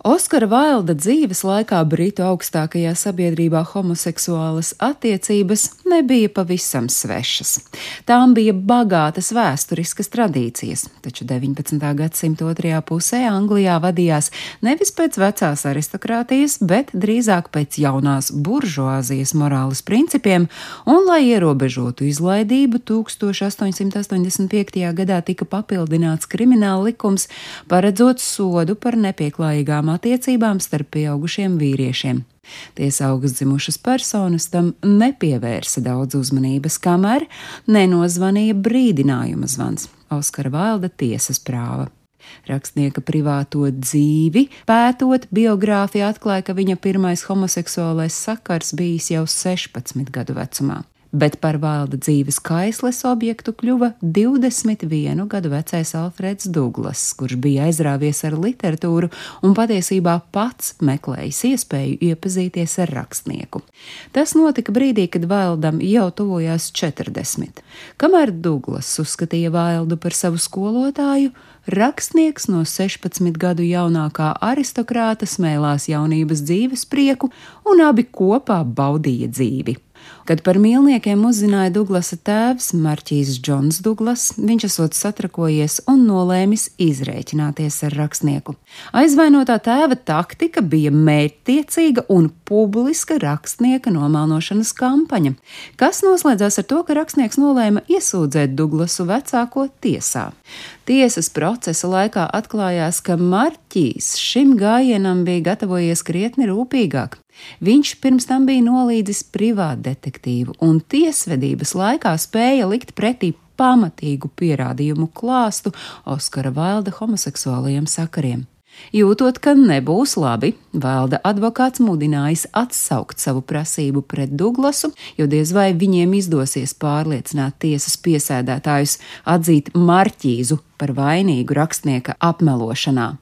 Oskara Vailda dzīves laikā Britu augstākajā sabiedrībā homoseksuālas attiecības nebija pavisam svešas. Tām bija bagātas vēsturiskas tradīcijas, taču 19. gadsimta otrajā pusē Anglijā vadījās nevis pēc vecās aristokrātijas, bet drīzāk pēc jaunās buržuāzijas morāles principiem, un, lai ierobežotu izlaidību, 1885. gadā tika papildināts krimināla likums, paredzot sodu par nepieklājīgām attiecībām starp pieaugušiem vīriešiem. Tiesa augstdzimušas personas tam nepievērsa daudz uzmanības, kamēr nenozvanīja brīdinājuma zvans Oskara Vailda tiesas prāva. Rakstnieka privāto dzīvi pētot, biogrāfija atklāja, ka viņa pirmais homoseksuālais sakars bijis jau 16 gadu vecumā bet par valda dzīves kaisles objektu kļuva 21 gadu vecais Alfreds Duglas, kurš bija aizrāvies ar literatūru un patiesībā pats meklējis iespēju iepazīties ar rakstnieku. Tas notika brīdī, kad Vaildam jau tuvojās 40. Kamēr Duglas uzskatīja Vaildu par savu skolotāju, rakstnieks no 16 gadu jaunākā aristokrāta smēlās jaunības dzīves prieku un abi kopā baudīja dzīvi. Kad par mīlniekiem uzzināja Duglasa tēvs, Marķīs Džons Duglas, viņš esot satrakojies un nolēmis izrēķināties ar rakstnieku. Aizvainotā tēva taktika bija mērķtiecīga un publiska rakstnieka nomalnošanas kampaņa, kas noslēdzās ar to, ka rakstnieks nolēma iesūdzēt Duglasu vecāko tiesā. Tiesas procesa laikā atklājās, ka Marķīs šim gājienam bija gatavojies krietni rūpīgāk. Viņš pirms tam bija nolīdzis privātu detektīvu, un tiesvedības laikā spēja likt pretī pamatīgu pierādījumu klāstu Oskara Vailda homoseksuālajiem sakariem. Jūtot, ka nebūs labi, valda advokāts mudinājis atsaukt savu prasību pret Duglasu, jo diez vai viņiem izdosies pārliecināt tiesas piesēdētājus atzīt marķīzu par vainīgu rakstnieka apmelošanā.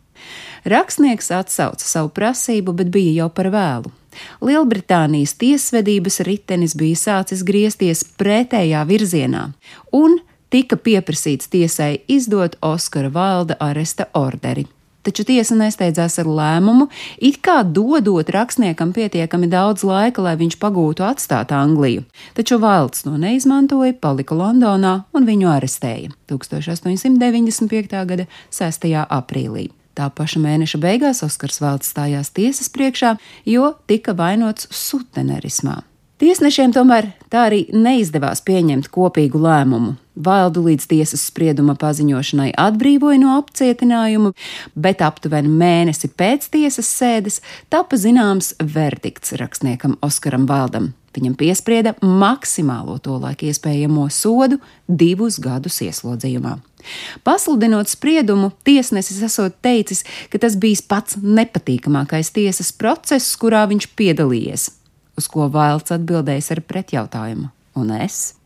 Rakstnieks atsauca savu prasību, bet bija jau par vēlu. Lielbritānijas tiesvedības ritenis bija sācis griezties pretējā virzienā, un tika pieprasīts tiesai izdot Oskara Valda aresta orderi taču tiesa nesteidzās ar lēmumu, it kā dodot rakstniekam pietiekami daudz laika, lai viņš pagūtu atstāt Angliju. Taču Vailds to neizmantoja, palika Londonā un viņu arestēja 1895. gada 6. aprīlī. Tā paša mēneša beigās Oskars Valds stājās tiesas priekšā, jo tika vainots sutenerismā. Tiesnešiem tomēr tā arī neizdevās pieņemt kopīgu lēmumu. Valdu līdz tiesas sprieduma paziņošanai atbrīvoja no apcietinājuma, bet aptuveni mēnesi pēc tiesas sēdes tapa zināms verdikts rakstniekam Oskaram Valdam. Viņam piesprieda maksimālo to laiku iespējamo sodu divus gadus ieslodzījumā. Pasludinot spriedumu, tiesnesis esot teicis, ka tas bijis pats nepatīkamākais tiesas process, kurā viņš piedalījies uz ko Vailts atbildējis ar pretjautājumu: Un es?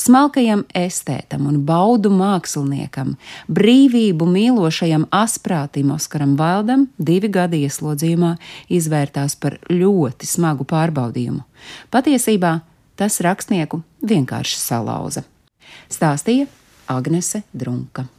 Smalkajam estētam un baudu māksliniekam, brīvību mīlošajam asprātim Oskaram Vaildam divi gadi ieslodzījumā izvērtās par ļoti smagu pārbaudījumu. Patiesībā tas rakstnieku vienkārši salauza. Stāstīja Agnese Drunka.